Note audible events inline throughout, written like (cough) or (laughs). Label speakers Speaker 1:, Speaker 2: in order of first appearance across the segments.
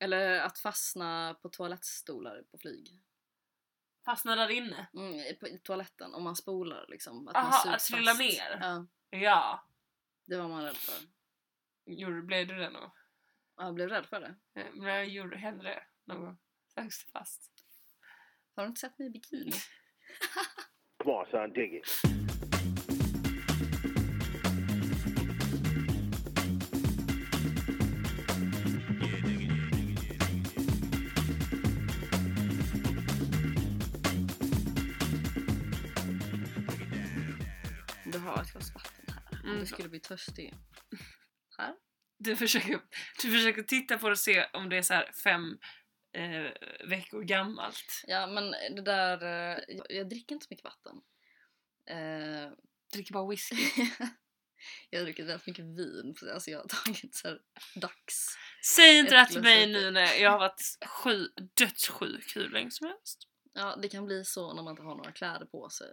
Speaker 1: Eller att fastna på toalettstolar på flyg.
Speaker 2: Fastnar där inne?
Speaker 1: Mm, i- på, I toaletten, om man spolar liksom. Att
Speaker 2: Aha,
Speaker 1: man
Speaker 2: att trilla
Speaker 1: fast.
Speaker 2: ner?
Speaker 1: Ja,
Speaker 2: Ja.
Speaker 1: det var man rädd för.
Speaker 2: Gjorde, blev du det någon gång?
Speaker 1: Ja, Jag blev rädd för det.
Speaker 2: Men jag gjorde hellre det någon gång. Sögs fast.
Speaker 1: Har du inte sett mig i bikini?
Speaker 3: Come on, son, dig it.
Speaker 1: Har ett glas vatten här. Om
Speaker 2: Mm.
Speaker 1: du skulle bli törstig. (laughs) Här?
Speaker 2: Du försöker, du försöker titta på det och se om det är så här fem eh, veckor gammalt.
Speaker 1: Ja men det där, eh, jag, jag dricker inte så mycket vatten. Eh,
Speaker 2: Dricker bara whisky. (laughs)
Speaker 1: jag har druckit väldigt mycket vin, alltså jag har tagit så här dags.
Speaker 2: Säg inte det här till mig nu när jag har varit sju, dödssjuk hur länge som helst.
Speaker 1: Ja det kan bli så när man inte har några kläder på sig.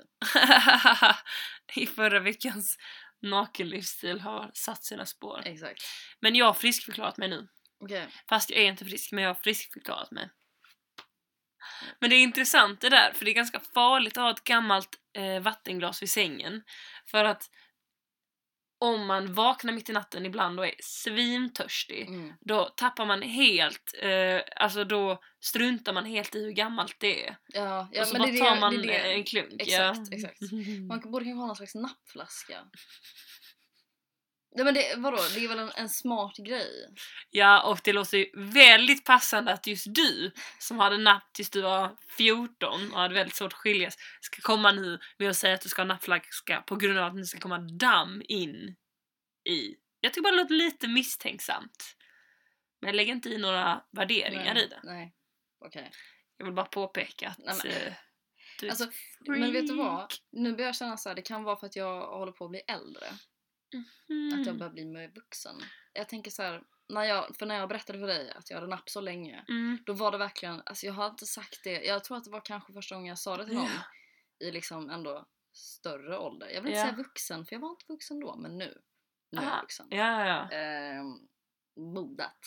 Speaker 1: (laughs)
Speaker 2: I förra veckans nakenlivsstil har satt sina spår.
Speaker 1: Exakt.
Speaker 2: Men jag har friskförklarat mig nu.
Speaker 1: Okej.
Speaker 2: Fast jag är inte frisk, men jag har friskförklarat mig. Men det är intressant det där, för det är ganska farligt att ha ett gammalt eh, vattenglas vid sängen. För att om man vaknar mitt i natten ibland och är svintörstig,
Speaker 1: Mm.
Speaker 2: då tappar man helt, eh, alltså då struntar man helt i hur gammalt det är.
Speaker 1: Ja, ja
Speaker 2: och så
Speaker 1: men
Speaker 2: bara
Speaker 1: det
Speaker 2: tar
Speaker 1: det,
Speaker 2: man
Speaker 1: det det.
Speaker 2: en klunk.
Speaker 1: Exakt,
Speaker 2: ja.
Speaker 1: exakt. Man (laughs) borde kanske ha någon slags nappflaska. Ja men det, vadå, det är väl en, en smart grej?
Speaker 2: Ja, och det låter ju väldigt passande att just du, som hade napp tills du var 14 och hade väldigt svårt att skiljas, ska komma nu med att säga att du ska ha nappflaska på grund av att det ska komma damm in i. Jag tycker bara det låter lite misstänksamt. Men lägger inte i några värderingar
Speaker 1: nej,
Speaker 2: i det.
Speaker 1: Nej, okej.
Speaker 2: Jag vill bara påpeka att
Speaker 1: Nej, men-
Speaker 2: eh, du är
Speaker 1: Alltså,
Speaker 2: ett
Speaker 1: Men vet du vad?
Speaker 2: freak.
Speaker 1: Nu börjar jag känna så här, det kan vara för att jag håller på att bli äldre.
Speaker 2: Mm.
Speaker 1: Att jag börjar bli mer vuxen. Jag tänker så här, när jag, för när jag berättade för dig att jag hade napp så länge,
Speaker 2: Mm.
Speaker 1: då var det verkligen, alltså jag har inte sagt det, jag tror att det var kanske första gången jag sa det till någon
Speaker 2: Ja.
Speaker 1: i liksom ändå större ålder. Jag vill inte
Speaker 2: Ja.
Speaker 1: säga vuxen, för jag var inte vuxen då, men nu. Nu är jag
Speaker 2: Aha.
Speaker 1: vuxen.
Speaker 2: Ja, ja,
Speaker 1: Ehm, modat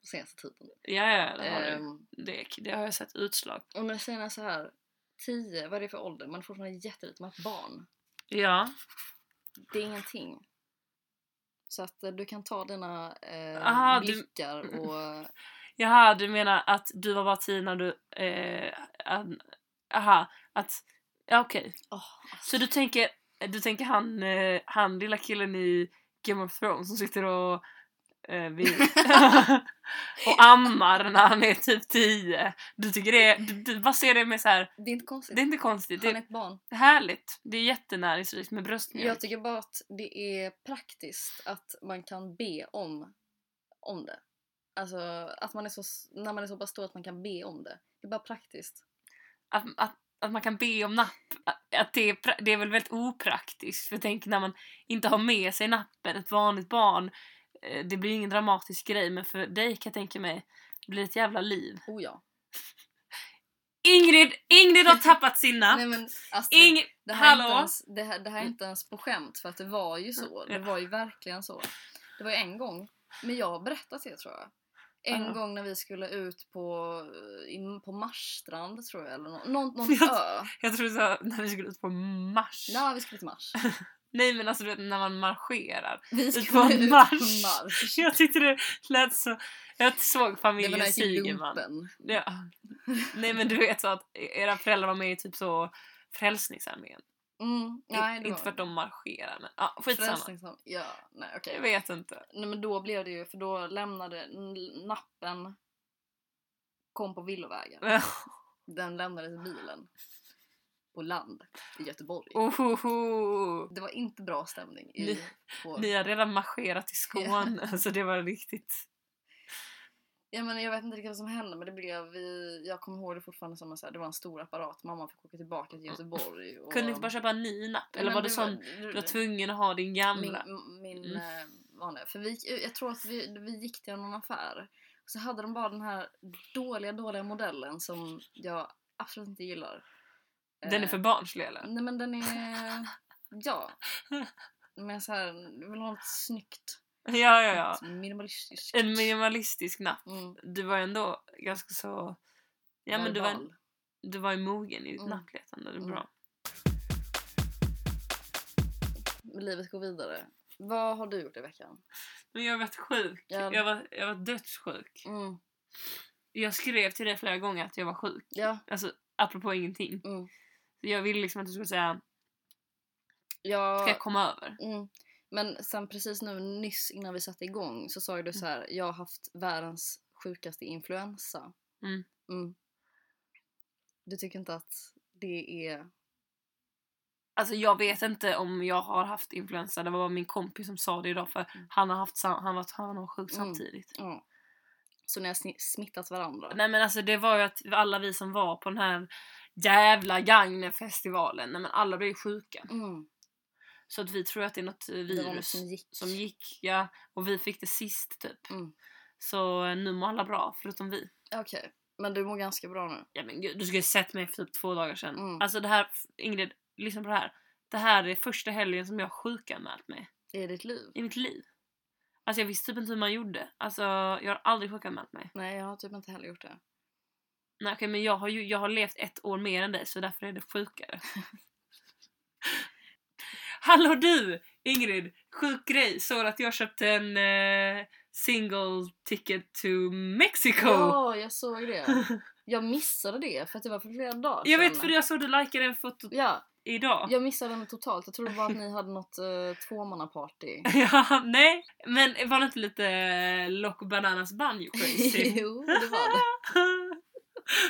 Speaker 1: på senaste tiden.
Speaker 2: ja, ja, det har du.
Speaker 1: Ehm,
Speaker 2: Det, det har jag sett utslag.
Speaker 1: och säger jag så här, 10, vad är det för ålder? Man är fortfarande jätteliten, man är ett barn.
Speaker 2: Ja.
Speaker 1: Det är ingenting. Så att eh, du kan ta dina eh,
Speaker 2: Aha, du-
Speaker 1: blickar (laughs) och...
Speaker 2: Jaha, du menar att du var bara tio när du... Eh, an- aha, att... Ja, okej.
Speaker 1: Åh,
Speaker 2: Så du tänker, du tänker han, eh, han lilla killen i Game of Thrones som sitter och... Eh, vid, (laughs) och ammar när han är typ tio. Du tycker det är... Du, du bara ser det med så här.
Speaker 1: det är inte konstigt.
Speaker 2: Det är inte konstigt. Det
Speaker 1: Han är
Speaker 2: är
Speaker 1: ett barn.
Speaker 2: härligt. Det är jättenäringsrikt med bröstmjölk.
Speaker 1: Jag tycker bara att det är praktiskt att man kan be om, om det. Alltså att man är så, när man är så pass stor att man kan be om det. Det är bara praktiskt.
Speaker 2: att, att, att man kan be om napp, att det är, det är väl väldigt opraktiskt. För tänker när man inte har med sig nappen, ett vanligt barn, det blir ju ingen dramatisk grej, men för dig kan jag tänka mig, det blir ett jävla liv.
Speaker 1: Oh ja.
Speaker 2: Ingrid, Ingrid har (laughs) tappat sin napp!
Speaker 1: Nej men Astrid,
Speaker 2: Ingrid,
Speaker 1: det, här ens, det, här, det här är inte ens på skämt för att det var ju så. Det
Speaker 2: Ja.
Speaker 1: var ju verkligen så. Det var ju en gång, men jag har berättat det tror jag. En
Speaker 2: Ja.
Speaker 1: gång när vi skulle ut på, in, på Marstrand tror jag, eller nå- någon, någon (laughs)
Speaker 2: Jag-
Speaker 1: ö.
Speaker 2: Jag du sa när vi skulle ut på marsch.
Speaker 1: Nej, vi skulle till Mars. (laughs)
Speaker 2: Nej men alltså du vet när man marscherar.
Speaker 1: Vi
Speaker 2: Ut
Speaker 1: skulle
Speaker 2: på
Speaker 1: ut
Speaker 2: marsch.
Speaker 1: marsch.
Speaker 2: Jag tyckte det lät så... Jag såg
Speaker 1: Det
Speaker 2: familjen
Speaker 1: i
Speaker 2: Sigerman. Ja. Nej men du vet så att era föräldrar var med i typ så Frälsningsarmén.
Speaker 1: Mm, nej, det
Speaker 2: inte för att de marscherar men ja, skitsamma.
Speaker 1: Ja, nej okej.
Speaker 2: Jag vet inte.
Speaker 1: Nej men då blev det ju, för då lämnade nappen kom på villovägar. Den lämnades i bilen. På land i Göteborg.
Speaker 2: Ohoho.
Speaker 1: Det var inte bra stämning i,
Speaker 2: Ni-
Speaker 1: på...
Speaker 2: Ni har redan marscherat i Skåne (laughs) så det var riktigt...
Speaker 1: Ja, men jag vet inte riktigt vad som hände men det blev vi, jag kommer ihåg det fortfarande som här, det var en stor apparat. Mamma fick åka tillbaka till Göteborg. Och,
Speaker 2: Kunde ni inte bara köpa en ny napp? Eller var det sån du var tvungen att ha din gamla?
Speaker 1: Min, min
Speaker 2: Mm.
Speaker 1: eh, vanliga. För vi, jag tror att vi, vi gick till någon affär. Så hade de bara den här dåliga, dåliga modellen som jag absolut inte gillar.
Speaker 2: Den är
Speaker 1: Eh,
Speaker 2: för barnslig eller?
Speaker 1: Nej men den är... (laughs) Ja. Men så här, jag vill ha något snyggt.
Speaker 2: Ja, ja, ja.
Speaker 1: Minimalistisk.
Speaker 2: En minimalistisk napp.
Speaker 1: Mm.
Speaker 2: Du var ändå ganska så... Ja men du var, du var ju mogen i ditt
Speaker 1: Mm.
Speaker 2: nappletande, det är
Speaker 1: Mm.
Speaker 2: bra.
Speaker 1: Livet går vidare. Vad har du gjort i veckan?
Speaker 2: Men jag har varit sjuk.
Speaker 1: Ja.
Speaker 2: Jag, var, jag var dödssjuk.
Speaker 1: Mm.
Speaker 2: Jag skrev till dig flera gånger att jag var sjuk.
Speaker 1: Ja.
Speaker 2: Alltså apropå ingenting.
Speaker 1: Mm.
Speaker 2: Jag ville liksom att du skulle säga, ska
Speaker 1: Jag,
Speaker 2: jag komma över?
Speaker 1: mm. Men sen precis nu nyss innan vi satte igång så sa du så här, jag har haft världens sjukaste influensa.
Speaker 2: Mm.
Speaker 1: Mm. Du tycker inte att det är...
Speaker 2: Alltså jag vet inte om jag har haft influensa. Det var min kompis som sa det idag för
Speaker 1: Mm.
Speaker 2: han har haft han var, han var sjuk
Speaker 1: Mm.
Speaker 2: samtidigt.
Speaker 1: Så ni har smittat varandra?
Speaker 2: Nej men alltså det var ju att alla vi som var på den här jävla Gagne-festivalen, nej men alla blev ju sjuka.
Speaker 1: Mm.
Speaker 2: Så att vi tror att det är något virus
Speaker 1: något som gick.
Speaker 2: som gick, ja. Och vi fick det sist typ.
Speaker 1: Mm.
Speaker 2: Så eh, nu mår alla bra, förutom vi.
Speaker 1: Okej, men du mår ganska bra nu?
Speaker 2: Ja men gud, du skulle sett mig för typ två dagar sedan.
Speaker 1: Mm.
Speaker 2: Alltså det här, Ingrid, lyssna på det här. Det här är första helgen som jag har sjukanmält mig
Speaker 1: I ditt liv?
Speaker 2: i mitt liv. Alltså jag visste typ inte hur man gjorde. Alltså jag har aldrig sjukanmält mig.
Speaker 1: Nej, jag har typ inte heller gjort det.
Speaker 2: Nej okej men jag har ju jag har levt ett år mer än dig så därför är det sjukare. (laughs) Hallå du! Ingrid, sjuk grej. Såg att jag köpte en eh, single ticket to Mexico.
Speaker 1: Ja, jag såg det. (laughs) Jag missade det för att det var för flera dagar
Speaker 2: jag vet
Speaker 1: sedan.
Speaker 2: för jag såg du likade den fotot
Speaker 1: Ja,
Speaker 2: idag.
Speaker 1: jag missade den totalt. Jag trodde bara att ni hade något uh, tvåmannaparty. (laughs)
Speaker 2: Ja, nej. Men var det inte lite eh, Loco Bananas Banjo crazy?
Speaker 1: jo, det var det.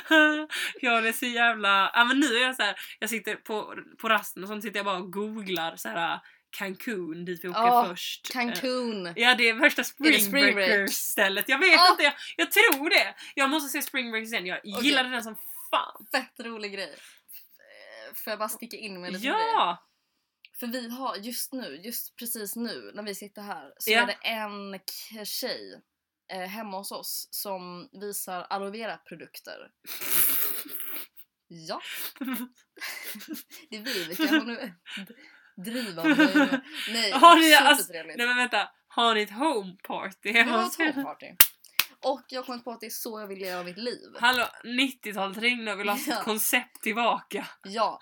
Speaker 1: (laughs)
Speaker 2: jag är så jävla... Ja men nu är jag så här. jag sitter på, på rasten och sånt sitter jag bara och googlar så här Cancun dit vi åker
Speaker 1: Åh,
Speaker 2: först. Eh,
Speaker 1: Cancun!
Speaker 2: Ja det är värsta spring,
Speaker 1: spring break?
Speaker 2: breakers stället. Jag vet
Speaker 1: Åh.
Speaker 2: inte, jag, jag tror det. Jag måste se spring breakers igen. Jag
Speaker 1: Okej.
Speaker 2: gillade den som fan.
Speaker 1: Fett rolig grej. Eh, Får jag bara sticka in med lite grej?
Speaker 2: Ja!
Speaker 1: För vi har just nu, just precis nu när vi sitter här så
Speaker 2: Ja.
Speaker 1: är det en tjej eh, hemma hos oss som visar aloe vera produkter. Ja. (laughs) det är vi vet jag är drivande. Nej,
Speaker 2: Har ni- alltså. Nej men vänta, har ni ett home party
Speaker 1: var
Speaker 2: hos
Speaker 1: ett party. Och jag har kommit på att det är så jag vill leva mitt liv.
Speaker 2: Hallå, 90-talet ringde och ville ha sitt
Speaker 1: Ja.
Speaker 2: koncept tillbaka.
Speaker 1: Ja.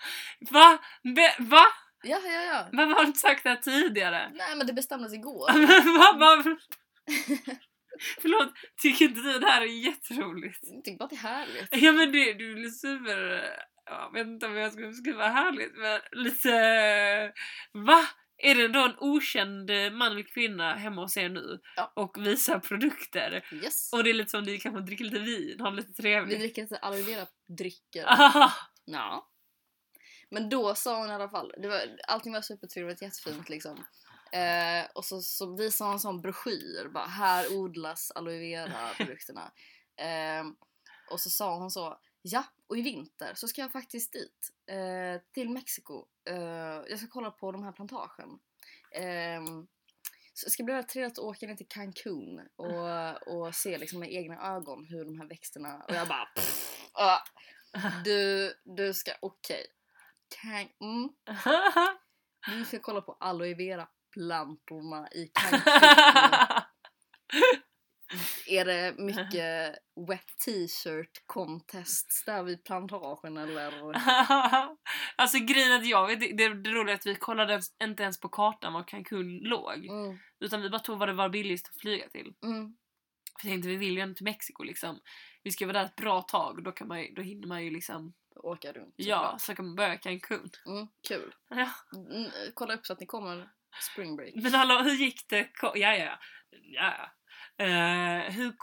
Speaker 2: Va? Be, va?
Speaker 1: Ja, ja, ja.
Speaker 2: Varför har du inte sagt det här tidigare?
Speaker 1: Nej men det bestämdes igår. (laughs) (laughs) (laughs)
Speaker 2: Förlåt, tycker inte du det här är jätteroligt?
Speaker 1: Jag tycker bara att det är härligt.
Speaker 2: Ja men det, du blir super... Jag vet inte om jag skulle skriva härligt men lite... Va? Är det då en okänd man eller kvinna hemma hos er nu
Speaker 1: Ja.
Speaker 2: och visar produkter?
Speaker 1: Yes.
Speaker 2: Och det är lite som ni kanske dricker lite vin, har lite
Speaker 1: Vi
Speaker 2: trevligt.
Speaker 1: dricker lite aloe vera drycker.
Speaker 2: Ah,
Speaker 1: Ja. Men då sa hon i alla fall, det var, allting var supertrevligt, jättefint liksom. Eh, och så, så visade hon en sån broschyr, bara här odlas aloe vera (laughs) produkterna. Eh, och så sa hon så, ja och i vinter så ska jag faktiskt dit, eh, till Mexiko. Eh, jag ska kolla på de här plantagen. Eh, så det ska bli väldigt trevligt att åka ner till Cancun och, (laughs) och se liksom med egna ögon hur de här växterna, och jag bara (laughs) pff, ah. Du, du ska, okej. Kan, mm, vi ska kolla på aloe vera plantorna i (laughs) Cancun. Är det mycket wet t-shirt contests där vid plantagen eller? (laughs)
Speaker 2: alltså grejen är att jag vet, det, det roliga är att vi kollade inte ens på kartan var Cancun låg.
Speaker 1: Mm,
Speaker 2: Utan vi bara tog vad det var billigast att flyga till.
Speaker 1: mm,
Speaker 2: För jag tänkte vi vill ju ändå till Mexiko liksom. Vi ska vara där ett bra tag då, kan man, ju- då hinner man ju liksom,
Speaker 1: åka runt.
Speaker 2: ja, så kan man börja Cancun.
Speaker 1: Mm, kul. (laughs)
Speaker 2: Ja.
Speaker 1: Mm, kolla upp så att ni kommer spring break.
Speaker 2: Men hallå, hur gick det? Ja, ja, ja. Eh, hur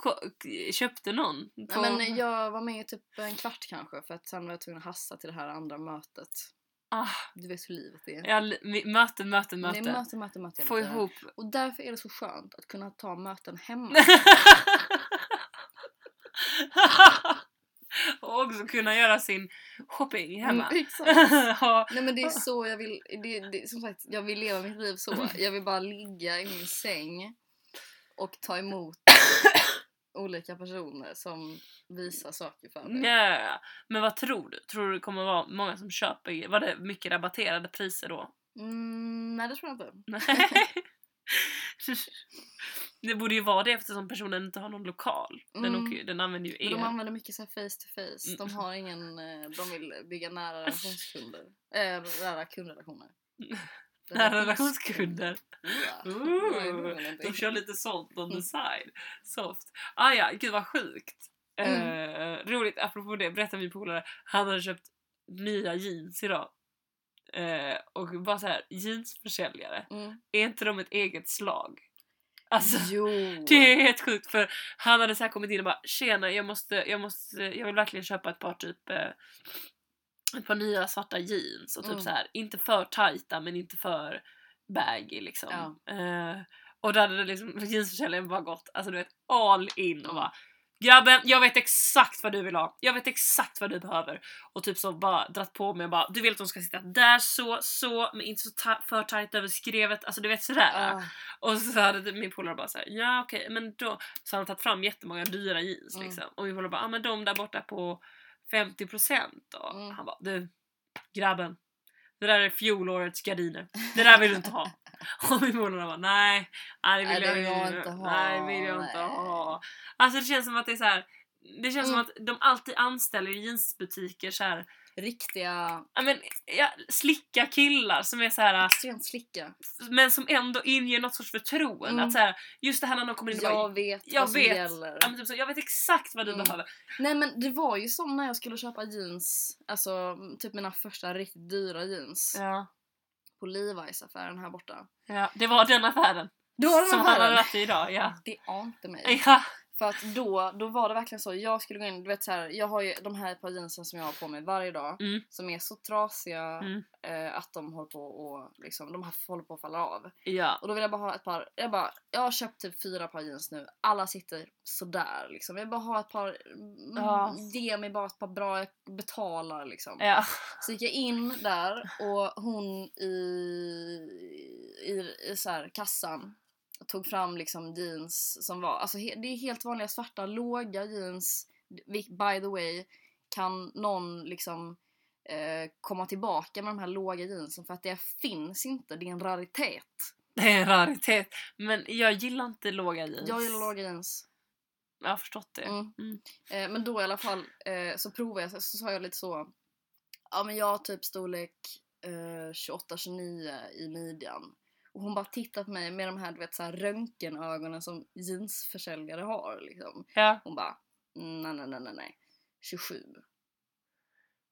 Speaker 2: köpte någon?
Speaker 1: Nej, men jag var med i typ en kvart kanske för att sen var jag tvungen att hassa till det här andra mötet.
Speaker 2: ah,
Speaker 1: Du vet hur livet är.
Speaker 2: ja, mi- möte, möte,
Speaker 1: Det
Speaker 2: möte.
Speaker 1: är möte, möte, möte.
Speaker 2: Få ihop.
Speaker 1: Och därför är det så skönt att kunna ta möten hemma. (laughs) (laughs)
Speaker 2: också kunna göra sin shopping hemma.
Speaker 1: Mm. (laughs)
Speaker 2: Ja.
Speaker 1: Nej men det är så jag vill, det, det, som sagt jag vill leva mitt liv så. Jag vill bara ligga i min säng och ta emot (coughs) olika personer som visar saker för mig.
Speaker 2: Ja, men vad tror du? Tror du det kommer vara många som köper? Var det mycket rabatterade priser då?
Speaker 1: Mm, nej det tror jag inte. (laughs) (laughs)
Speaker 2: Det borde ju vara det eftersom personen inte har någon lokal. Den,
Speaker 1: Mm.
Speaker 2: åker, den använder ju
Speaker 1: Men
Speaker 2: el.
Speaker 1: de använder mycket så face to face.
Speaker 2: Mm.
Speaker 1: De har ingen, eh, de vill bygga nära relationskunder. Äh, nära kundrelationer. (laughs)
Speaker 2: Nära relationskunder.
Speaker 1: Ja.
Speaker 2: Ooh, de kör lite sånt on the side. Soft. Ah, ja, gud vad sjukt. Eh, roligt, apropå det, berättade min polare, han hade köpt nya jeans idag. Eh, och bara så här, jeansförsäljare,
Speaker 1: Mm.
Speaker 2: är inte de ett eget slag? Alltså,
Speaker 1: Jo.
Speaker 2: det är helt sjukt för han hade så kommit in och bara tjena jag måste, jag måste, jag vill verkligen köpa ett par typ eh, ett par nya svarta jeans och typ
Speaker 1: Mm.
Speaker 2: så här inte för tajta men inte för baggy liksom.
Speaker 1: Ja.
Speaker 2: Eh, och då hade det liksom jeansförsäljaren bara gått alltså du vet all in och bara Grabben, jag vet exakt vad du vill ha. Jag vet exakt vad du behöver. Och typ så bara dratt på mig och bara du vill att de ska sitta där så, så, men inte så ta- för tajt över skrevet. Alltså du vet sådär.
Speaker 1: Ah,
Speaker 2: Och så hade min polare bara såhär, ja okej men då så han tagit fram jättemånga dyra jeans
Speaker 1: Mm.
Speaker 2: liksom. Och min polare bara, ja men de där borta på 50% då.
Speaker 1: Mm.
Speaker 2: Han bara, du grabben. Det där är fjolårets gardiner. Det där vill du inte ha. (laughs) (laughs) Och min polare bara, nej. Nej det
Speaker 1: Nej,
Speaker 2: vill
Speaker 1: det
Speaker 2: jag,
Speaker 1: vill jag
Speaker 2: inte
Speaker 1: ha,
Speaker 2: Nej det vill jag inte
Speaker 1: nej.
Speaker 2: ha. Alltså det känns som att det är så här. Det känns
Speaker 1: Mm.
Speaker 2: som att de alltid anställer i jeansbutiker så här,
Speaker 1: riktiga,
Speaker 2: ja men ja, slicka killar som är så här
Speaker 1: extremt slicka.
Speaker 2: men som ändå inger något sorts förtroende.
Speaker 1: Mm.
Speaker 2: Att så här, just det här när någon kommer in och bara,
Speaker 1: Jag vet
Speaker 2: jag
Speaker 1: vad som
Speaker 2: vet.
Speaker 1: gäller.
Speaker 2: ja, men typ så, jag vet exakt vad du
Speaker 1: Mm.
Speaker 2: behöver.
Speaker 1: Nej men det var ju som när jag skulle köpa jeans, alltså typ mina första riktigt dyra jeans
Speaker 2: Ja.
Speaker 1: På Levi's affären här borta.
Speaker 2: Ja, det var den affären.
Speaker 1: Då var den
Speaker 2: som han hade varit i idag. Ja.
Speaker 1: Det ante mig.
Speaker 2: Ja.
Speaker 1: För att då, då var det verkligen så, jag skulle gå in, du vet så här, jag har ju de här par jeansen som jag har på mig varje dag.
Speaker 2: Mm.
Speaker 1: Som är så trasiga
Speaker 2: Mm.
Speaker 1: eh, att de håller på och liksom, de har, håller på att falla av.
Speaker 2: ja.
Speaker 1: Och då vill jag bara ha ett par, jag bara, jag har köpt typ fyra par jeans nu, alla sitter sådär liksom. Jag vill bara ha ett par, mm,
Speaker 2: Ja.
Speaker 1: ge mig bara ett par bra, jag betalar liksom.
Speaker 2: Ja.
Speaker 1: Så gick jag in där och hon i, i, i så här, kassan tog fram liksom jeans som var, alltså det är helt vanliga svarta låga jeans. By the way, kan någon liksom eh, komma tillbaka med de här låga jeansen för att det finns inte, det är en raritet.
Speaker 2: Det är en raritet. Men jag gillar inte låga jeans.
Speaker 1: Jag gillar låga jeans.
Speaker 2: Jag har förstått det.
Speaker 1: Mm.
Speaker 2: Mm.
Speaker 1: Eh, men då i alla fall eh, så provade jag, så, sa jag lite så. Ja men jag har typ storlek eh, 28-29 i midjan. Och hon bara tittat på mig med de här, du vet, så här röntgenögonen som jeansförsäljare har. Liksom.
Speaker 2: Ja.
Speaker 1: Hon bara, nej nej nej nej nej. 27.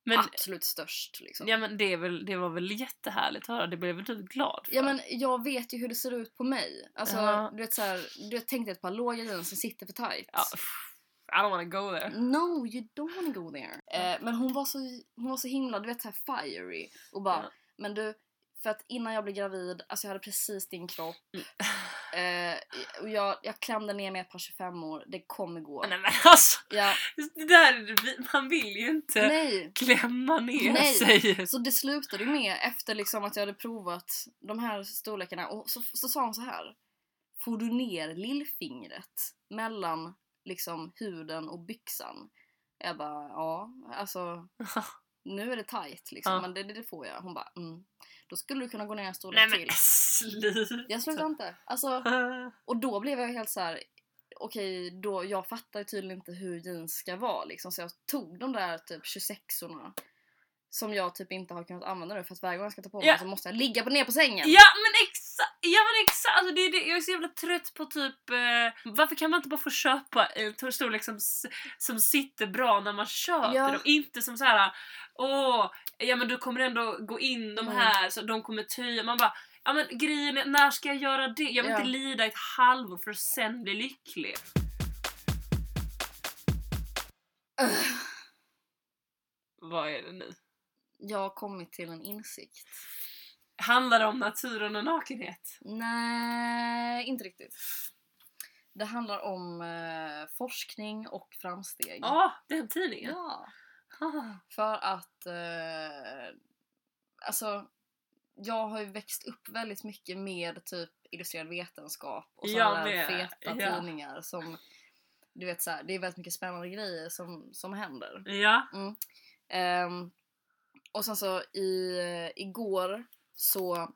Speaker 2: Men,
Speaker 1: Absolut störst liksom.
Speaker 2: ja, men det, är väl, det var väl jättehärligt att höra. Det blev väl du glad för?
Speaker 1: Ja men jag vet ju hur det ser ut på mig. Alltså
Speaker 2: Ja.
Speaker 1: du vet såhär, du vet, tänk dig ett par låga jeans som sitter för tight.
Speaker 2: Ja, I don't wanna go there.
Speaker 1: No, you don't wanna go there. Eh, men hon var, så, hon var så himla, du vet såhär fiery. Och bara,
Speaker 2: Ja.
Speaker 1: men du, för att innan jag blev gravid, alltså jag hade precis din kropp.
Speaker 2: Mm.
Speaker 1: Eh, och jag, jag klämde ner mig ett par 25 år, det kommer gå.
Speaker 2: Nej men alltså,
Speaker 1: Ja,
Speaker 2: det där, man vill ju inte
Speaker 1: nej.
Speaker 2: klämma ner
Speaker 1: Nej.
Speaker 2: sig.
Speaker 1: Så det slutade ju med efter liksom att jag hade provat de här storlekarna och så, så sa hon så här. Får du ner lillfingret mellan liksom huden och byxan? Jag bara ja, alltså (laughs) nu är det tight liksom
Speaker 2: Ja.
Speaker 1: men det, det, får jag. Hon bara mm. Då skulle du kunna gå ner en storlek
Speaker 2: Nej men
Speaker 1: till.
Speaker 2: sluta.
Speaker 1: Jag slutade inte. Alltså, (laughs) och då blev jag helt så här. Okej, då, jag fattar tydligen inte hur jeans ska vara liksom. Så jag tog de där typ 26orna. Som jag typ inte har kunnat använda nu för att varje gång jag ska ta på mig
Speaker 2: Ja.
Speaker 1: så måste jag ligga på, ner på sängen.
Speaker 2: Ja men exakt! Ja men exakt! Alltså, det det. Jag är så jävla trött på typ... Eh, varför kan man inte bara få köpa en storlek som, som sitter bra när man köper
Speaker 1: Ja.
Speaker 2: dem? Inte som så här. Åh, ja men du kommer ändå gå in de
Speaker 1: Mm.
Speaker 2: här så de kommer töja. Man bara Ja men grejen är, när ska jag göra det? Jag vill
Speaker 1: Ja.
Speaker 2: inte lida ett halvår för att sen bli lycklig.
Speaker 1: Ugh.
Speaker 2: Vad är det nu?
Speaker 1: Jag har kommit till en insikt.
Speaker 2: Handlar det om naturen och nakenhet?
Speaker 1: Nej, inte riktigt. Det handlar om eh, forskning och framsteg.
Speaker 2: Ja, den tidningen.
Speaker 1: Ja.
Speaker 2: Ah.
Speaker 1: För att eh, alltså jag har ju växt upp väldigt mycket med typ illustrerad vetenskap och sådana där feta
Speaker 2: ja.
Speaker 1: tidningar som du vet så här, det är väldigt mycket spännande grejer som, som händer.
Speaker 2: Ja.
Speaker 1: Ehm, och sen så i, igår så eh,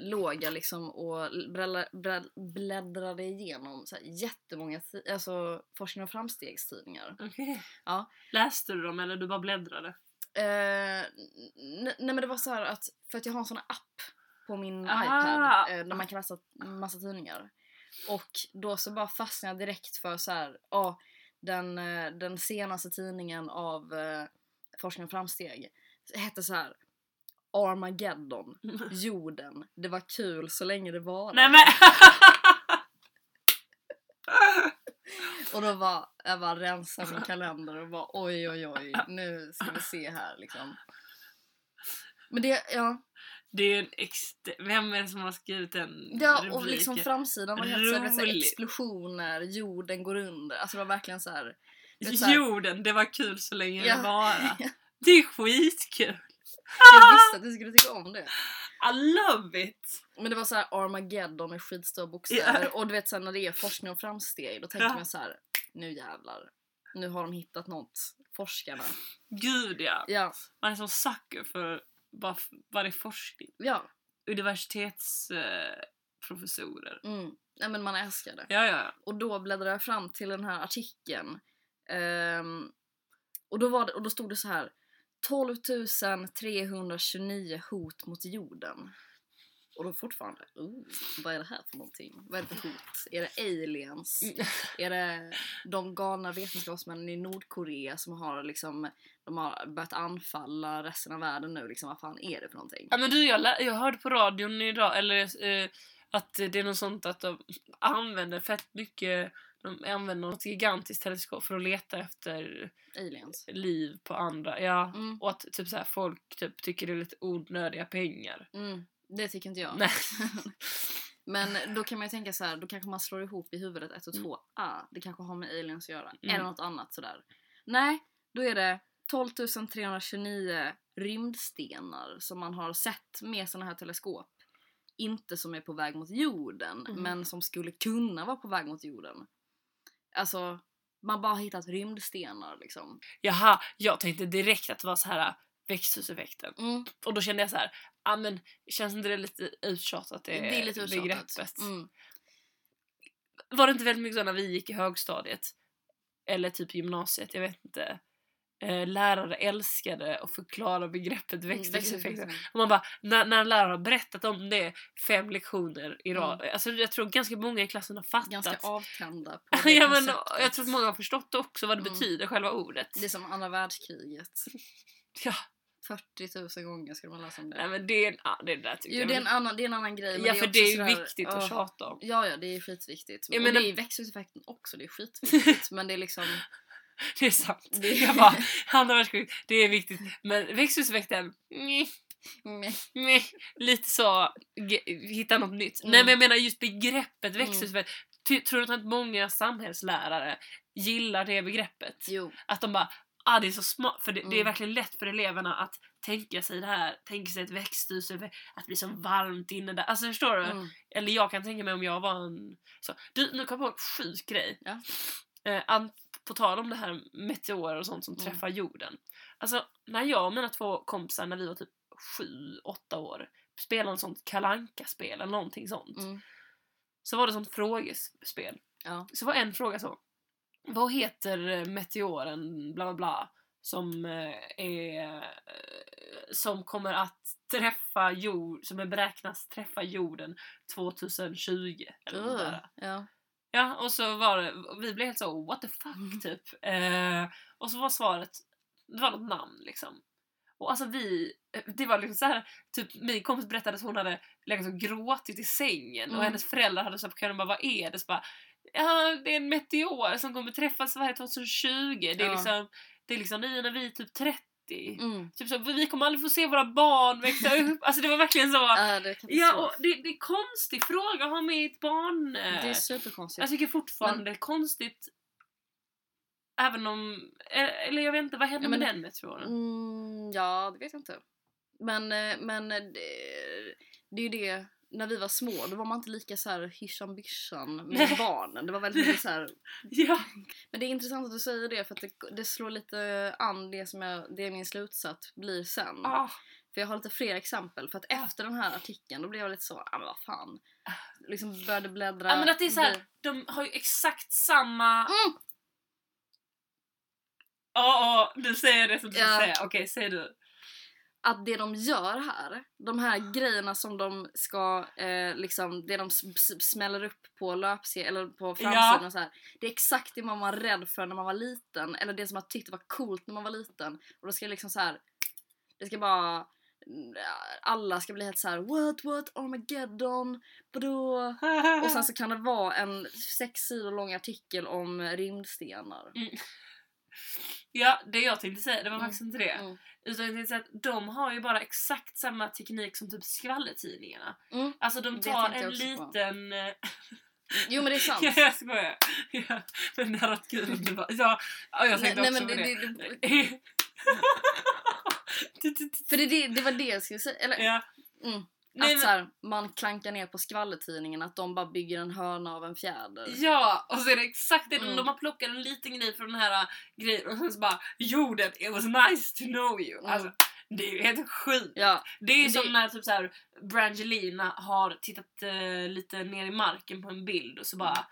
Speaker 1: låg jag liksom och bläddra- blädd- bläddrade igenom så här jättemånga alltså, forskning och framstegstidningar.
Speaker 2: Okej.
Speaker 1: Ja.
Speaker 2: Läste du dem eller du bara bläddrade?
Speaker 1: Eh, nej men det var så här att, för att jag har en sån app på min
Speaker 2: Ah.
Speaker 1: iPad eh, där man kan läsa massa tidningar. Och då så bara fastnade jag direkt för så här, ja, den, eh, den senaste tidningen av eh, Forskning och framsteg hette så här Armageddon, jorden, det var kul så länge det var.
Speaker 2: Nej men!
Speaker 1: Och då var jag bara rensa min kalender och bara oj oj oj, nu ska vi se här liksom. Men det, ja,
Speaker 2: det är en ext... Vem är det som har skrivit den
Speaker 1: Ja, och
Speaker 2: rubriken?
Speaker 1: liksom framsidan var helt såhär, såhär
Speaker 2: Roligt.
Speaker 1: explosioner, jorden går under. Alltså det var verkligen så här. vet, så här-
Speaker 2: Jorden, det var kul så länge
Speaker 1: Ja.
Speaker 2: det varade. (laughs) Det är skitkul! (laughs)
Speaker 1: Jag visste att du skulle tycka om det.
Speaker 2: I love it!
Speaker 1: Men det var så här Armageddon med skitstora bokstäver. Och du vet här, när det är forskning och framsteg då tänker
Speaker 2: Ja.
Speaker 1: man så här: nu jävlar. Nu har de hittat något, forskarna.
Speaker 2: Gud ja!
Speaker 1: Ja,
Speaker 2: Man är som sucker för bara, bara det är forskning.
Speaker 1: ja.
Speaker 2: Universitetsprofessorer. Eh.
Speaker 1: Mm. Nej men man älskar det.
Speaker 2: ja, ja, ja.
Speaker 1: Och då bläddrade jag fram till den här artikeln. Ehm, och, då var det, och då stod det så här 12 329 hot mot jorden. Och då fortfarande, oh, vad är det här för någonting? Vad är det för hot? Är det aliens? Är det de galna vetenskapsmännen i Nordkorea som har liksom, de har börjat anfalla resten av världen nu liksom, vad fan är det för någonting?
Speaker 2: Ja men du, jag, jag hörde på radion idag, eller eh, att det är något sånt att de använder fett mycket, de använder något gigantiskt teleskop för att leta efter
Speaker 1: Aliens.
Speaker 2: liv på andra, ja.
Speaker 1: Mm.
Speaker 2: Och att typ så här, folk typ tycker det är lite onödiga pengar.
Speaker 1: Mm, det tycker inte jag.
Speaker 2: Nej. (laughs)
Speaker 1: Men då kan man ju tänka så här, då kanske man slår ihop i huvudet 1 och 2. Ah, det kanske har med aliens att göra.
Speaker 2: Mm.
Speaker 1: Eller något annat sådär. Nej, då är det 12 329 rymdstenar som man har sett med såna här teleskop. Inte som är på väg mot jorden,
Speaker 2: Mm.
Speaker 1: men som skulle kunna vara på väg mot jorden. Alltså, man bara har hittat rymdstenar liksom.
Speaker 2: Jaha, jag tänkte direkt att det var så här växthuseffekten.
Speaker 1: Mm,
Speaker 2: Och då kände jag så här, ja men känns inte det lite uttjatat det,
Speaker 1: det är lite uttjatat.
Speaker 2: begreppet?
Speaker 1: Mm.
Speaker 2: Var det inte väldigt mycket så när vi gick i högstadiet? Eller typ gymnasiet, jag vet inte. Eh, lärare älskade att förklara begreppet växthuseffekten.
Speaker 1: Mm,
Speaker 2: Och man bara, när, när en lärare har berättat om det fem lektioner i rad.
Speaker 1: Mm.
Speaker 2: Alltså jag tror ganska många i klassen har fattat.
Speaker 1: Ganska avtända (laughs) på det
Speaker 2: ja, men, jag tror att många har förstått också vad det
Speaker 1: Mm.
Speaker 2: betyder, själva ordet.
Speaker 1: Det är som andra världskriget. (laughs)
Speaker 2: Ja,
Speaker 1: 40 000 gånger ska man läsa om det.
Speaker 2: nej men det, är- ja, det där tycker
Speaker 1: Jo
Speaker 2: jag
Speaker 1: det är, en annan, det är en annan grej.
Speaker 2: Ja
Speaker 1: det
Speaker 2: för
Speaker 1: är
Speaker 2: det är
Speaker 1: sådär,
Speaker 2: viktigt att tjata om.
Speaker 1: Ja, ja, det är skitviktigt.
Speaker 2: Jag
Speaker 1: och det är växthuseffekten också, det är skitviktigt. (laughs) men det är liksom...
Speaker 2: Det är sant.
Speaker 1: Det-
Speaker 2: Jag bara, andra världskriget, det är viktigt. Men växthuseffekten, nej, lite så, hitta något nytt.
Speaker 1: Mm.
Speaker 2: Nej men jag menar just begreppet
Speaker 1: Mm.
Speaker 2: växthuseffekt. Tror du inte att många samhällslärare gillar det begreppet?
Speaker 1: Jo.
Speaker 2: Att de bara, ah det är så smart, för det, det är
Speaker 1: Mm.
Speaker 2: verkligen lätt för eleverna att tänka sig det här, tänka sig ett växthus, att blir så varmt inne där. Alltså förstår du?
Speaker 1: Mm.
Speaker 2: Eller jag kan tänka mig om jag var en... Så. Du, nu kom jag på en sjuk grej.
Speaker 1: Ja.
Speaker 2: Eh, på tal om det här meteorer och sånt som
Speaker 1: Mm.
Speaker 2: träffar jorden. Alltså, när jag och mina två kompisar, när vi var typ sju, åtta år, spelade något sånt kalanka spel eller någonting sånt.
Speaker 1: Mm.
Speaker 2: Så var det sånt frågespel.
Speaker 1: Ja.
Speaker 2: Så var en fråga så. Vad heter eh, meteoren bla bla bla som eh, är eh, som kommer att träffa jord, som är beräknas träffa jorden 2020 eller
Speaker 1: Uh, ja.
Speaker 2: Ja, och så var det, vi blev helt så what the fuck
Speaker 1: Mm.
Speaker 2: typ. Eh, och så var svaret, det var något namn liksom. Och alltså vi, eh, det var liksom så här, typ min kompis berättade att hon hade legat och gråtit i sängen och
Speaker 1: Mm.
Speaker 2: hennes föräldrar hade så på kvällen bara vad är det? Så bara, ja det är en meteor som kommer träffa Sverige 2020. Det är
Speaker 1: Ja.
Speaker 2: liksom, det är liksom vi när vi är typ 30.
Speaker 1: Mm.
Speaker 2: Typ så, vi kommer aldrig få se våra barn växa (laughs) upp. Alltså det var verkligen så.
Speaker 1: Ja, det,
Speaker 2: Ja, och det, det är konstig fråga att ha med ett barn.
Speaker 1: det är superkonstigt.
Speaker 2: jag tycker fortfarande är konstigt Även om, eh, eller jag vet inte, vad hände
Speaker 1: Ja,
Speaker 2: med
Speaker 1: men-
Speaker 2: den meteoren?
Speaker 1: Mm, ja, det vet jag inte. Men, eh, men eh, det, det är ju det, när vi var små då var man inte lika så här hyschan byschan med
Speaker 2: Nej.
Speaker 1: barnen. Det var väldigt mycket så här. (laughs)
Speaker 2: Ja.
Speaker 1: Men det är intressant att du säger det för att det, det slår lite an det som jag, det min slutsats blir sen.
Speaker 2: Ah,
Speaker 1: För jag har lite fler exempel. För att efter den här artikeln då blev jag lite så, ja men vad fan. Liksom började bläddra.
Speaker 2: Ja men att det är så här, de har ju exakt samma...
Speaker 1: Mm.
Speaker 2: Ja, ja, du säger det som du
Speaker 1: Ja.
Speaker 2: säga. Okej, säg du.
Speaker 1: Att det de gör här, de här grejerna som de ska, eh, liksom, det de smäller upp på löpsedeln eller på framsidan
Speaker 2: Ja.
Speaker 1: så här, det är exakt det man var rädd för när man var liten, eller det som man tyckte var coolt när man var liten. Och då ska liksom så här, det ska bara, alla ska bli helt så här: what, what, Armageddon, vadå? (laughs) Och sen så kan det vara en sex sidor lång artikel om rymdstenar.
Speaker 2: Ja, det jag tänkte säga, det var
Speaker 1: Mm.
Speaker 2: faktiskt inte det.
Speaker 1: Mm.
Speaker 2: Utan jag tänkte säga att de har ju bara exakt samma teknik som typ skvallertidningarna.
Speaker 1: Mm.
Speaker 2: Alltså de
Speaker 1: Det
Speaker 2: tar en liten... eh, (laughs)
Speaker 1: Jo men det är sant. (laughs)
Speaker 2: Ja, jag skojar. Ja, men det om det var... Ja, ja jag
Speaker 1: Nej,
Speaker 2: tänkte
Speaker 1: nej,
Speaker 2: också
Speaker 1: men
Speaker 2: på
Speaker 1: det-
Speaker 2: det. (laughs)
Speaker 1: För det, det, det var det jag skulle säga. Eller,
Speaker 2: ja.
Speaker 1: mm.
Speaker 2: Nej,
Speaker 1: att så här, man klankar ner på skvallertidningen att de bara bygger en hörna av en fjäder.
Speaker 2: Ja, och så är det exakt det.
Speaker 1: Mm.
Speaker 2: De har plockat en liten grej från den här äh, grejen och sen så bara jorden, it was nice to know you.
Speaker 1: Mm.
Speaker 2: Alltså, det är ju helt sjukt.
Speaker 1: Ja,
Speaker 2: Det är ju
Speaker 1: Det-
Speaker 2: som när typ så här, Brangelina har tittat eh, lite ner i marken på en bild och så bara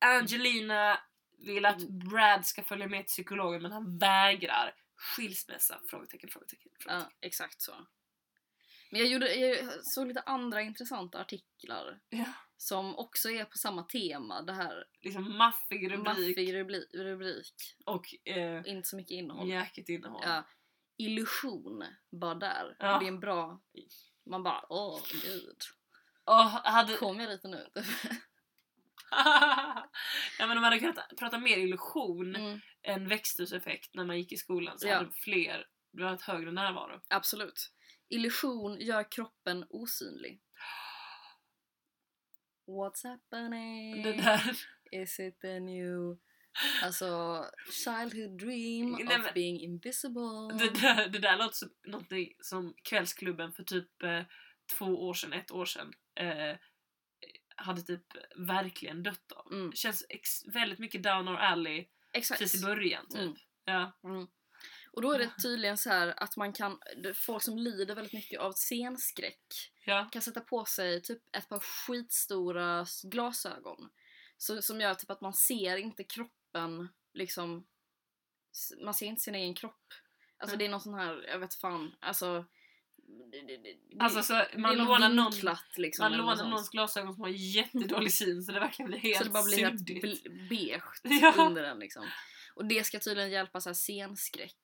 Speaker 2: Angelina vill att
Speaker 1: Mm.
Speaker 2: Brad ska följa med till psykologen men han vägrar. Skilsmässa? Frågetecken, frågetecken. frågetecken.
Speaker 1: ja, exakt så. Men jag, gjorde, jag såg lite andra intressanta artiklar
Speaker 2: Ja.
Speaker 1: som också är på samma tema. Det här
Speaker 2: Liksom maffig rubrik
Speaker 1: maffig rubrik, rubrik
Speaker 2: och eh,
Speaker 1: inte så mycket innehåll.
Speaker 2: mjäkigt innehåll.
Speaker 1: Ja, illusion, bara där.
Speaker 2: Ja.
Speaker 1: Det är en bra... Man bara åh gud.
Speaker 2: Och hade,
Speaker 1: Kom jag lite nu? (laughs)
Speaker 2: ja, men om man hade kunnat prata mer illusion
Speaker 1: Mm,
Speaker 2: än växthuseffekt när man gick i skolan så
Speaker 1: Ja.
Speaker 2: hade fler, det var ett högre närvaro.
Speaker 1: absolut. Illusion gör kroppen osynlig. What's happening?
Speaker 2: Det där,
Speaker 1: Is it the new alltså, childhood dream
Speaker 2: Nej,
Speaker 1: of
Speaker 2: men-
Speaker 1: being invisible?
Speaker 2: det där, det där låter som någonting som Kvällsklubben för typ eh, två år sedan, ett år sedan eh, hade typ verkligen dött av.
Speaker 1: Mm,
Speaker 2: känns väldigt mycket down our alley
Speaker 1: exakt.
Speaker 2: precis i början typ.
Speaker 1: Mm.
Speaker 2: Ja.
Speaker 1: Mm. Och då är det tydligen så här att man kan, folk som lider väldigt mycket av scenskräck
Speaker 2: Ja.
Speaker 1: kan sätta på sig typ ett par skitstora glasögon. Så, som gör typ att man ser inte kroppen liksom, man ser inte sin egen kropp. Alltså
Speaker 2: Mm.
Speaker 1: det är någon sån här, jag vet fan, alltså det, det,
Speaker 2: Alltså så man lånar någon
Speaker 1: liksom.
Speaker 2: Man lånar någons glasögon som har jättedålig syn så det verkligen blir helt (laughs)
Speaker 1: Så det bara blir helt
Speaker 2: suddigt.
Speaker 1: bl- beige (laughs)
Speaker 2: Ja.
Speaker 1: under den liksom. Och det ska tydligen hjälpa så här scenskräck.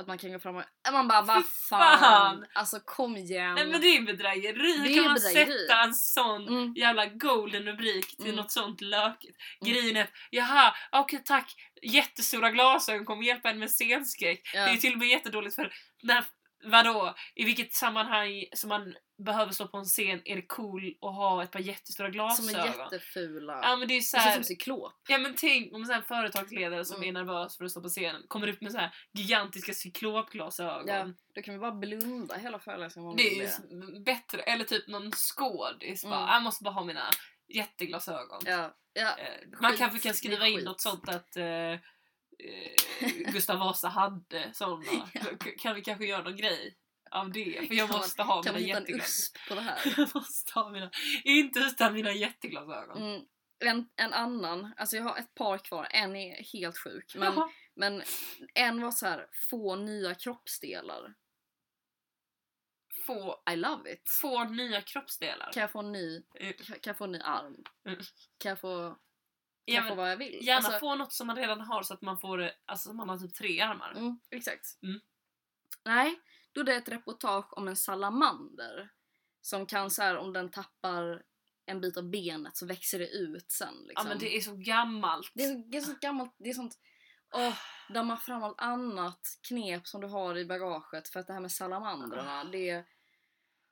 Speaker 1: Att man kan gå fram och man bara vad fan.
Speaker 2: fan.
Speaker 1: Alltså kom igen.
Speaker 2: Nej men det är bedrägeri,
Speaker 1: Det
Speaker 2: kan man
Speaker 1: bedrägeri.
Speaker 2: sätta en sån
Speaker 1: Mm.
Speaker 2: jävla golden rubrik till
Speaker 1: Mm.
Speaker 2: något sånt lökigt?
Speaker 1: Mm.
Speaker 2: Grejen är att, jaha, okej tack, jättestora glasögon kommer hjälpa en med scenskräck.
Speaker 1: Ja.
Speaker 2: Det är till och med jättedåligt för när, vadå, i vilket sammanhang som man behöver stå på en scen är det cool att ha ett par jättestora
Speaker 1: Som
Speaker 2: glasögon?
Speaker 1: är jättefula.
Speaker 2: Ja men det är så
Speaker 1: det ser ut
Speaker 2: här,
Speaker 1: som cyklop.
Speaker 2: Ja men tänk om här företagsledare som
Speaker 1: Mm.
Speaker 2: är nervös för att stå på scenen kommer upp med så här gigantiska cyklopglasögon.
Speaker 1: Ja, då kan vi bara blunda hela föreläsningen
Speaker 2: Det är ju bättre, eller typ någon skådis bara,
Speaker 1: Mm.
Speaker 2: jag måste bara ha mina jätteglasögon.
Speaker 1: Ja, ja.
Speaker 2: Eh, Man
Speaker 1: Skit,
Speaker 2: kanske kan skriva in
Speaker 1: skit.
Speaker 2: något sånt att eh, eh, Gustav Vasa hade sådana. (laughs)
Speaker 1: Ja.
Speaker 2: Kan vi kanske göra någon grej av det? För jag
Speaker 1: Kan
Speaker 2: måste ha
Speaker 1: Kan
Speaker 2: mina jätteglasögon.
Speaker 1: USP på det här? (laughs)
Speaker 2: Jag måste ha mina, inte utan mina jätteglasögon.
Speaker 1: Mm. En, en annan, alltså jag har ett par kvar, en är helt sjuk. Men,
Speaker 2: Jaha.
Speaker 1: men en var så här: få nya kroppsdelar.
Speaker 2: Få,
Speaker 1: I love it.
Speaker 2: få nya kroppsdelar.
Speaker 1: Kan jag få en ny,
Speaker 2: Eh,
Speaker 1: kan jag få en ny arm?
Speaker 2: Mm.
Speaker 1: Kan jag få, kan
Speaker 2: Ja,
Speaker 1: jag få
Speaker 2: men
Speaker 1: vad jag vill?
Speaker 2: Gärna
Speaker 1: Alltså,
Speaker 2: få något som man redan har så att man får det, alltså man har typ tre armar.
Speaker 1: Mm, exakt.
Speaker 2: Mm.
Speaker 1: Nej, då är det ett reportage om en salamander. Som kan så här, om den tappar en bit av benet så växer det ut sen.
Speaker 2: Ja
Speaker 1: Liksom.
Speaker 2: men det är så gammalt.
Speaker 1: det, är, det är så gammalt, det är sånt... Åh, damma fram allt annat knep som du har i bagaget för att det här med salamandrarna, det är...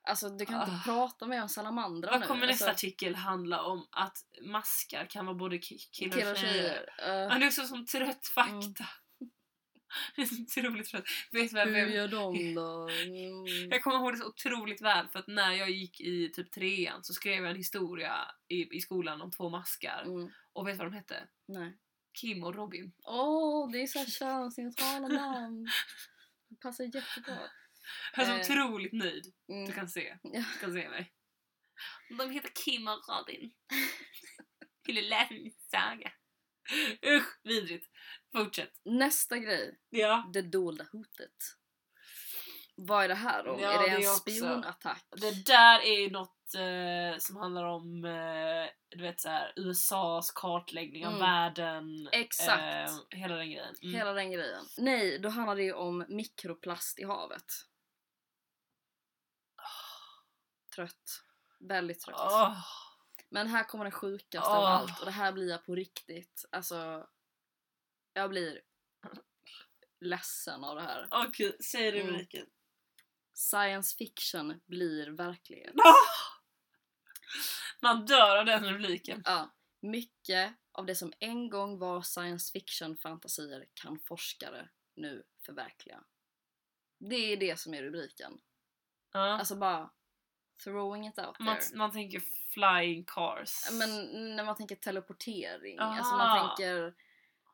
Speaker 1: Alltså du kan inte
Speaker 2: Ah.
Speaker 1: prata mer om salamandrar
Speaker 2: Vad
Speaker 1: nu.
Speaker 2: kommer nästa
Speaker 1: alltså,
Speaker 2: artikel handla om? Att maskar kan vara både ki- killar
Speaker 1: killar
Speaker 2: och tjejer.
Speaker 1: Uh,
Speaker 2: det är också som trött fakta. (laughs) Det är så otroligt trött. Vet vad
Speaker 1: hur gör de (laughs) då? Mm.
Speaker 2: jag kommer ihåg det så otroligt väl för att när jag gick i typ trean så skrev jag en historia i, i skolan om två maskar.
Speaker 1: Mm.
Speaker 2: Och vet du vad de hette?
Speaker 1: Nej.
Speaker 2: Kim och Robin.
Speaker 1: Åh, det är så könsneutrala namn. (laughs) Det passar jättebra.
Speaker 2: Jag är
Speaker 1: Eh,
Speaker 2: så otroligt nöjd.
Speaker 1: Mm.
Speaker 2: Du kan se. Du kan se mig. De heter Kim och Robin. (laughs) Vill du läsa min saga? Usch, vidrigt. Fortsätt.
Speaker 1: Nästa grej,
Speaker 2: Ja.
Speaker 1: det dolda hotet. Vad är det här då?
Speaker 2: Ja,
Speaker 1: är det
Speaker 2: det
Speaker 1: en
Speaker 2: också-
Speaker 1: spionattack?
Speaker 2: Det där är ju något eh, som handlar om eh, du vet, så här, USAs kartläggning av
Speaker 1: Mm.
Speaker 2: världen.
Speaker 1: Exakt.
Speaker 2: Eh, hela den grejen. Mm.
Speaker 1: Hela den grejen. Nej, då handlar det ju om mikroplast i havet. Trött. Väldigt trött.
Speaker 2: Åh.
Speaker 1: Men här kommer det sjukaste
Speaker 2: Åh.
Speaker 1: av allt och det här blir jag på riktigt. Alltså, jag blir ledsen av det här.
Speaker 2: Okej, säg
Speaker 1: Mm.
Speaker 2: rubriken.
Speaker 1: Science fiction blir verklighet.
Speaker 2: Man dör av den rubriken.
Speaker 1: Ja, mycket av det som en gång var science fiction fantasier kan forskare nu förverkliga. Det är det som är rubriken.
Speaker 2: Ja.
Speaker 1: Alltså bara throwing it out
Speaker 2: man,
Speaker 1: there.
Speaker 2: man tänker flying cars.
Speaker 1: Men när man tänker teleportering,
Speaker 2: Ah.
Speaker 1: alltså man tänker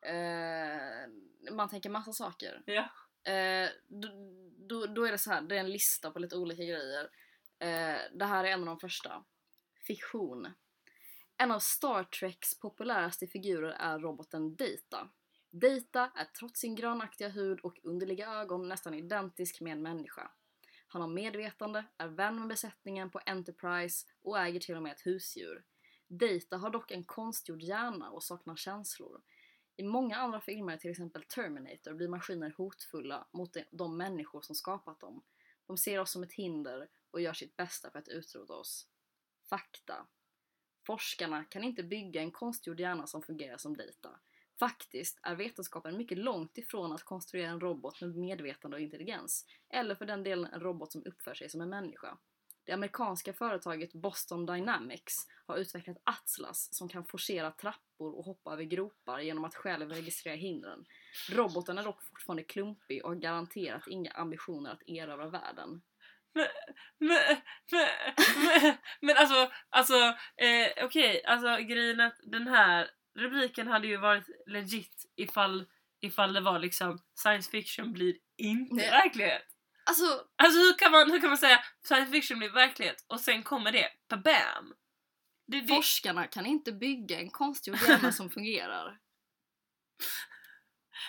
Speaker 1: eh, man tänker massa saker.
Speaker 2: Ja.
Speaker 1: Eh, då, då, då är det så här, det är en lista på lite olika grejer. Eh, det här är en av de första. Fiktion. En av Star Treks populäraste figurer är roboten Data. Data är trots sin grönaktiga hud och underliga ögon nästan identisk med en människa. Han har medvetande, är vän med besättningen på Enterprise och äger till och med ett husdjur. Data har dock en konstgjord hjärna och saknar känslor. I många andra filmer, till exempel Terminator, blir maskiner hotfulla mot de- de människor som skapat dem. De ser oss som ett hinder och gör sitt bästa för att utrota oss. Fakta. Forskarna kan inte bygga en konstgjord hjärna som fungerar som data. Faktiskt är vetenskapen mycket långt ifrån att konstruera en robot med medvetande och intelligens. Eller för den delen en robot som uppför sig som en människa. Det amerikanska företaget Boston Dynamics har utvecklat Atlas som kan forcera trappor och hoppa över gropar genom att själv registrera hindren. Roboten är dock fortfarande klumpig och har garanterat inga ambitioner att erövra världen.
Speaker 2: Men, men, men, men alltså, alltså eh, okej, alltså grejen är att den här rubriken hade ju varit legit ifall, ifall det var liksom science fiction blir inte
Speaker 1: Nej.
Speaker 2: verklighet.
Speaker 1: Alltså,
Speaker 2: Alltså hur kan, man, hur kan man säga science fiction blir verklighet och sen kommer det, bam! Det, det,
Speaker 1: forskarna kan inte bygga en konstgjord hjärna som (laughs) fungerar.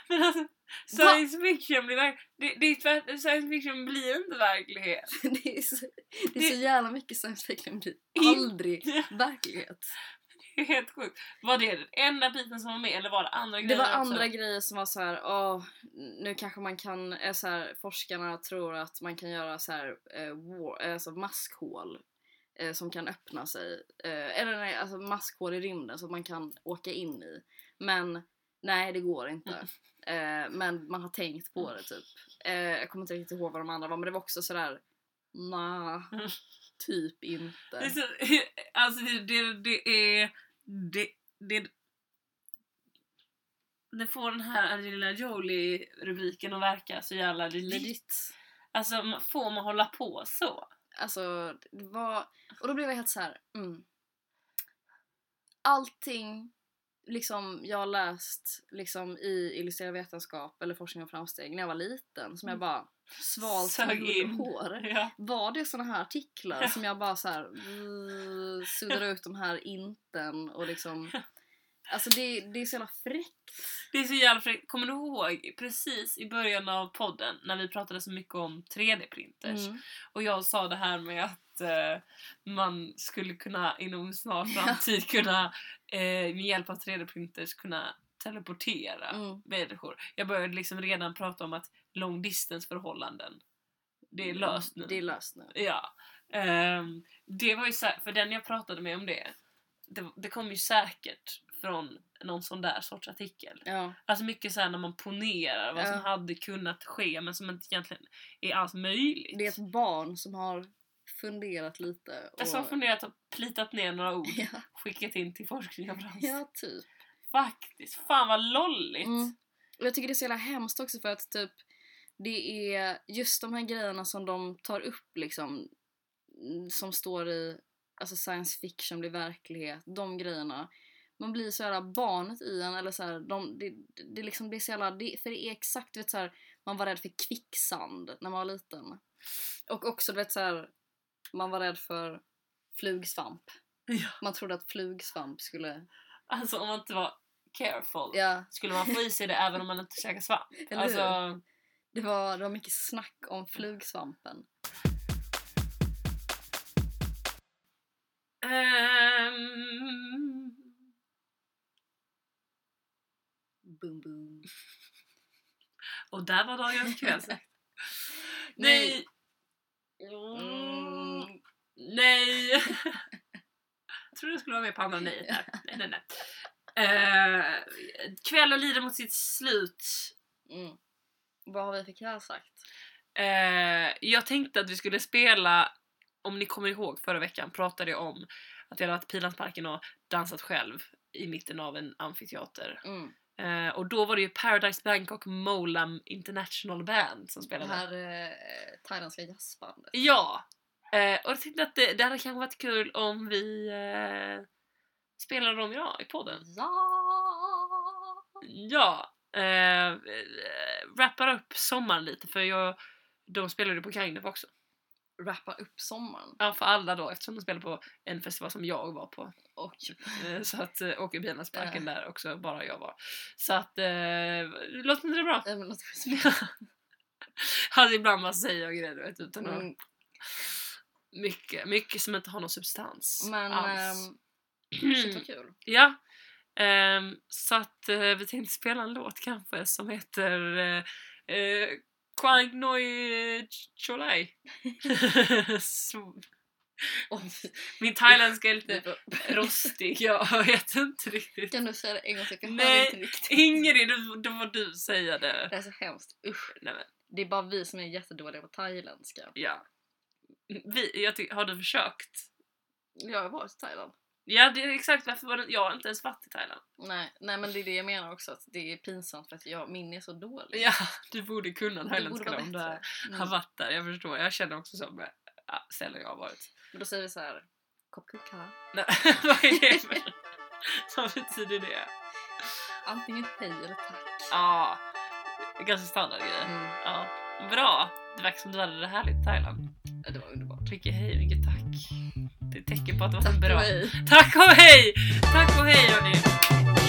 Speaker 2: men alltså, science fiction blir verklighet. Det, det är tvärt, science fiction blir inte verklighet. (laughs)
Speaker 1: Det är så, det är så jävla mycket science fiction blir aldrig (laughs) verklighet. (laughs)
Speaker 2: Det är helt sjukt. Var det den enda biten som var med eller var det andra
Speaker 1: Det
Speaker 2: grejer
Speaker 1: var
Speaker 2: också?
Speaker 1: andra grejer som var så här, åh, nu kanske man kan, är så här, forskarna tror att man kan göra så här, eh, war, alltså maskhål eh, som kan öppna sig. Eh, eller nej, alltså maskhål i rymden att man kan åka in i. Men nej, det går inte. Eh, men man har tänkt på det typ. Eh, jag kommer inte riktigt ihåg vad de andra var men det var också sådär, nah,
Speaker 2: Mm.
Speaker 1: typ inte.
Speaker 2: Det är så, (laughs) alltså det, det, det är... Det, det, det får den här Angelina Jolie-rubriken att verka så jävla legit.
Speaker 1: Legit.
Speaker 2: Alltså får man hålla på så?
Speaker 1: Alltså, det var... Och då blev jag helt så här. Mm. Allting liksom jag har läst liksom i illustrerad vetenskap eller forskning och framsteg när jag var liten som jag bara svalt hår. (laughs)
Speaker 2: Ja.
Speaker 1: Var det såna här artiklar
Speaker 2: Ja.
Speaker 1: som jag bara så här uh, suddade ut de här inten och liksom (laughs) Alltså det, det är så jävla fräckt.
Speaker 2: Det är så jävla fräckt. Kommer du ihåg precis i början av podden när vi pratade så mycket om 3D-printers?
Speaker 1: Mm.
Speaker 2: Och jag sa det här med att eh, man skulle kunna inom snar framtid kunna eh, med hjälp av 3D-printers kunna teleportera
Speaker 1: Mm.
Speaker 2: människor. Jag började liksom redan prata om att long distance förhållanden det är löst nu.
Speaker 1: Det är löst nu.
Speaker 2: Ja. Ehm, det var ju för den jag pratade med om det, det, det kom ju säkert från någon sån där sorts artikel.
Speaker 1: Ja.
Speaker 2: Alltså mycket såhär när man ponerar vad
Speaker 1: Ja.
Speaker 2: som hade kunnat ske men som inte egentligen är alls möjligt.
Speaker 1: Det är ett barn som har funderat lite. Och...
Speaker 2: Alltså har funderat och plitat ner några ord,
Speaker 1: ja,
Speaker 2: skickat in till forskning och framsteg.
Speaker 1: ja, typ.
Speaker 2: Faktiskt, fan vad lolligt!
Speaker 1: Mm. Och jag tycker det är så jävla hemskt också för att typ det är just de här grejerna som de tar upp liksom mm, som står i alltså science fiction blir verklighet, de grejerna. Man blir så jävla barnet i en eller så här, de, det, det, liksom, det är så jävla, det, för det är exakt, vet så här, man var rädd för kvicksand när man var liten. Och också du vet så här, man var rädd för flugsvamp.
Speaker 2: Ja.
Speaker 1: Man trodde att flugsvamp skulle,
Speaker 2: Alltså om man inte var careful
Speaker 1: ja,
Speaker 2: skulle man få i sig det även om man inte käkar svamp. (laughs)
Speaker 1: Eller hur?
Speaker 2: Alltså,
Speaker 1: det var, det var mycket snack om flugsvampen.
Speaker 2: ehm,
Speaker 1: Boom boom.
Speaker 2: och där var dagens (laughs) kväll.
Speaker 1: Nej.
Speaker 2: Nej!
Speaker 1: Mm.
Speaker 2: Nej! Jag trodde jag skulle vara med på andra nej där. (laughs) Nej, nej, nej. Eh, kvällen lider mot sitt slut.
Speaker 1: Mm. Vad har vi för kväll sagt?
Speaker 2: Eh, jag tänkte att vi skulle spela, om ni kommer ihåg förra veckan pratade jag om att jag hade varit i Pilansparken och dansat själv i mitten av en amfiteater.
Speaker 1: Mm.
Speaker 2: Eh, och då var det ju Paradise Bangkok Molam International Band som
Speaker 1: Det
Speaker 2: spelade.
Speaker 1: här eh, thailändska jazzbandet.
Speaker 2: Ja! Eh, och jag tänkte att det, det hade kanske varit kul om vi eh, spelade dem idag i podden.
Speaker 1: Ja!
Speaker 2: Ja! Eh, eh, wrappar upp sommaren lite för jag, de spelade på Gagnef också.
Speaker 1: Rappa upp sommaren.
Speaker 2: Ja, för alla då eftersom de spelade på en festival som jag var på.
Speaker 1: Och (laughs)
Speaker 2: Eh, så att, eh, och i Bilarnsparken där också, bara jag var. Så att, eh, låter inte det bra?
Speaker 1: Nej, men låt mig se.
Speaker 2: Alltså ibland man säger grejer du vet utan att
Speaker 1: Mm,
Speaker 2: Mycket, mycket som inte har någon substans
Speaker 1: Men
Speaker 2: alls.
Speaker 1: ehm, (clears throat) shit vad kul.
Speaker 2: ja. ehm, så att eh, vi tänkte spela en låt kanske som heter eh, eh, Kwang Noi Cholai. (laughs) Så-
Speaker 1: Oj,
Speaker 2: Min thailändska är lite (laughs) rostig, jag vet inte riktigt.
Speaker 1: Kan du säga det en gång till? Jag
Speaker 2: Nej,
Speaker 1: inte riktigt.
Speaker 2: Ingrid, då- får du säga det.
Speaker 1: Det är så hemskt. Usch.
Speaker 2: Nej, men,
Speaker 1: Det är bara vi som är jättedåliga på thailändska.
Speaker 2: ja. Vi, har du försökt?
Speaker 1: Jag har varit i Thailand.
Speaker 2: Ja, det är exakt varför var det, jag har inte ens varit i Thailand.
Speaker 1: Nej, nej men det är det jag menar också. Att det är pinsamt för att jag, min är så dålig.
Speaker 2: Ja, du borde kunna thailändska om du
Speaker 1: bättre.
Speaker 2: har
Speaker 1: Mm.
Speaker 2: varit där. Jag förstår, jag känner också så med ja, ställen jag har varit.
Speaker 1: Men då säger vi så här. Kopp kuka.
Speaker 2: Nej, (laughs) vad är det för... Vad betyder det?
Speaker 1: Antingen hej eller tack.
Speaker 2: Ja, ganska standard grej.
Speaker 1: Mm.
Speaker 2: Ja, bra. Det verkar som du hade det härligt i Thailand.
Speaker 1: Det var underbart.
Speaker 2: Mycket hej, mycket tack. Ett tecken på att det var så bra.
Speaker 1: och hej.
Speaker 2: Tack och hej! Tack och hej hörni!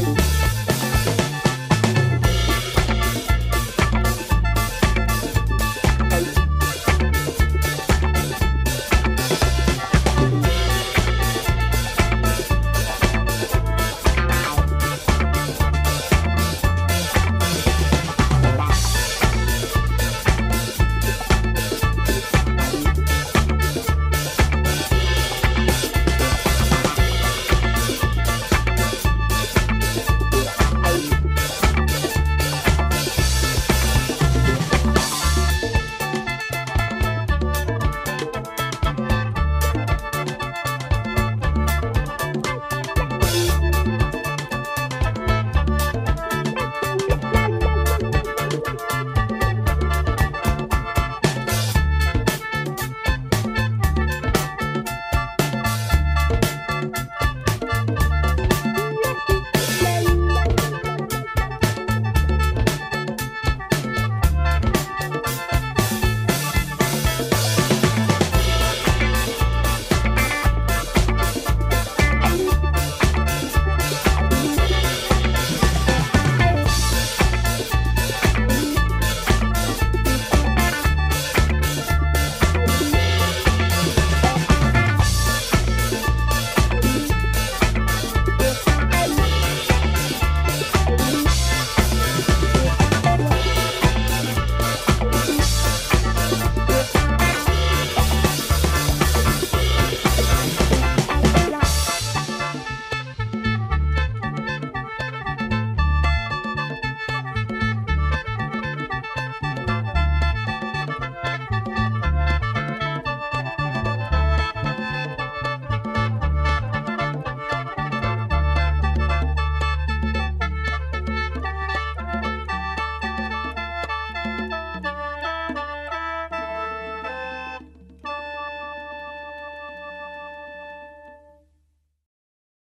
Speaker 2: Bye.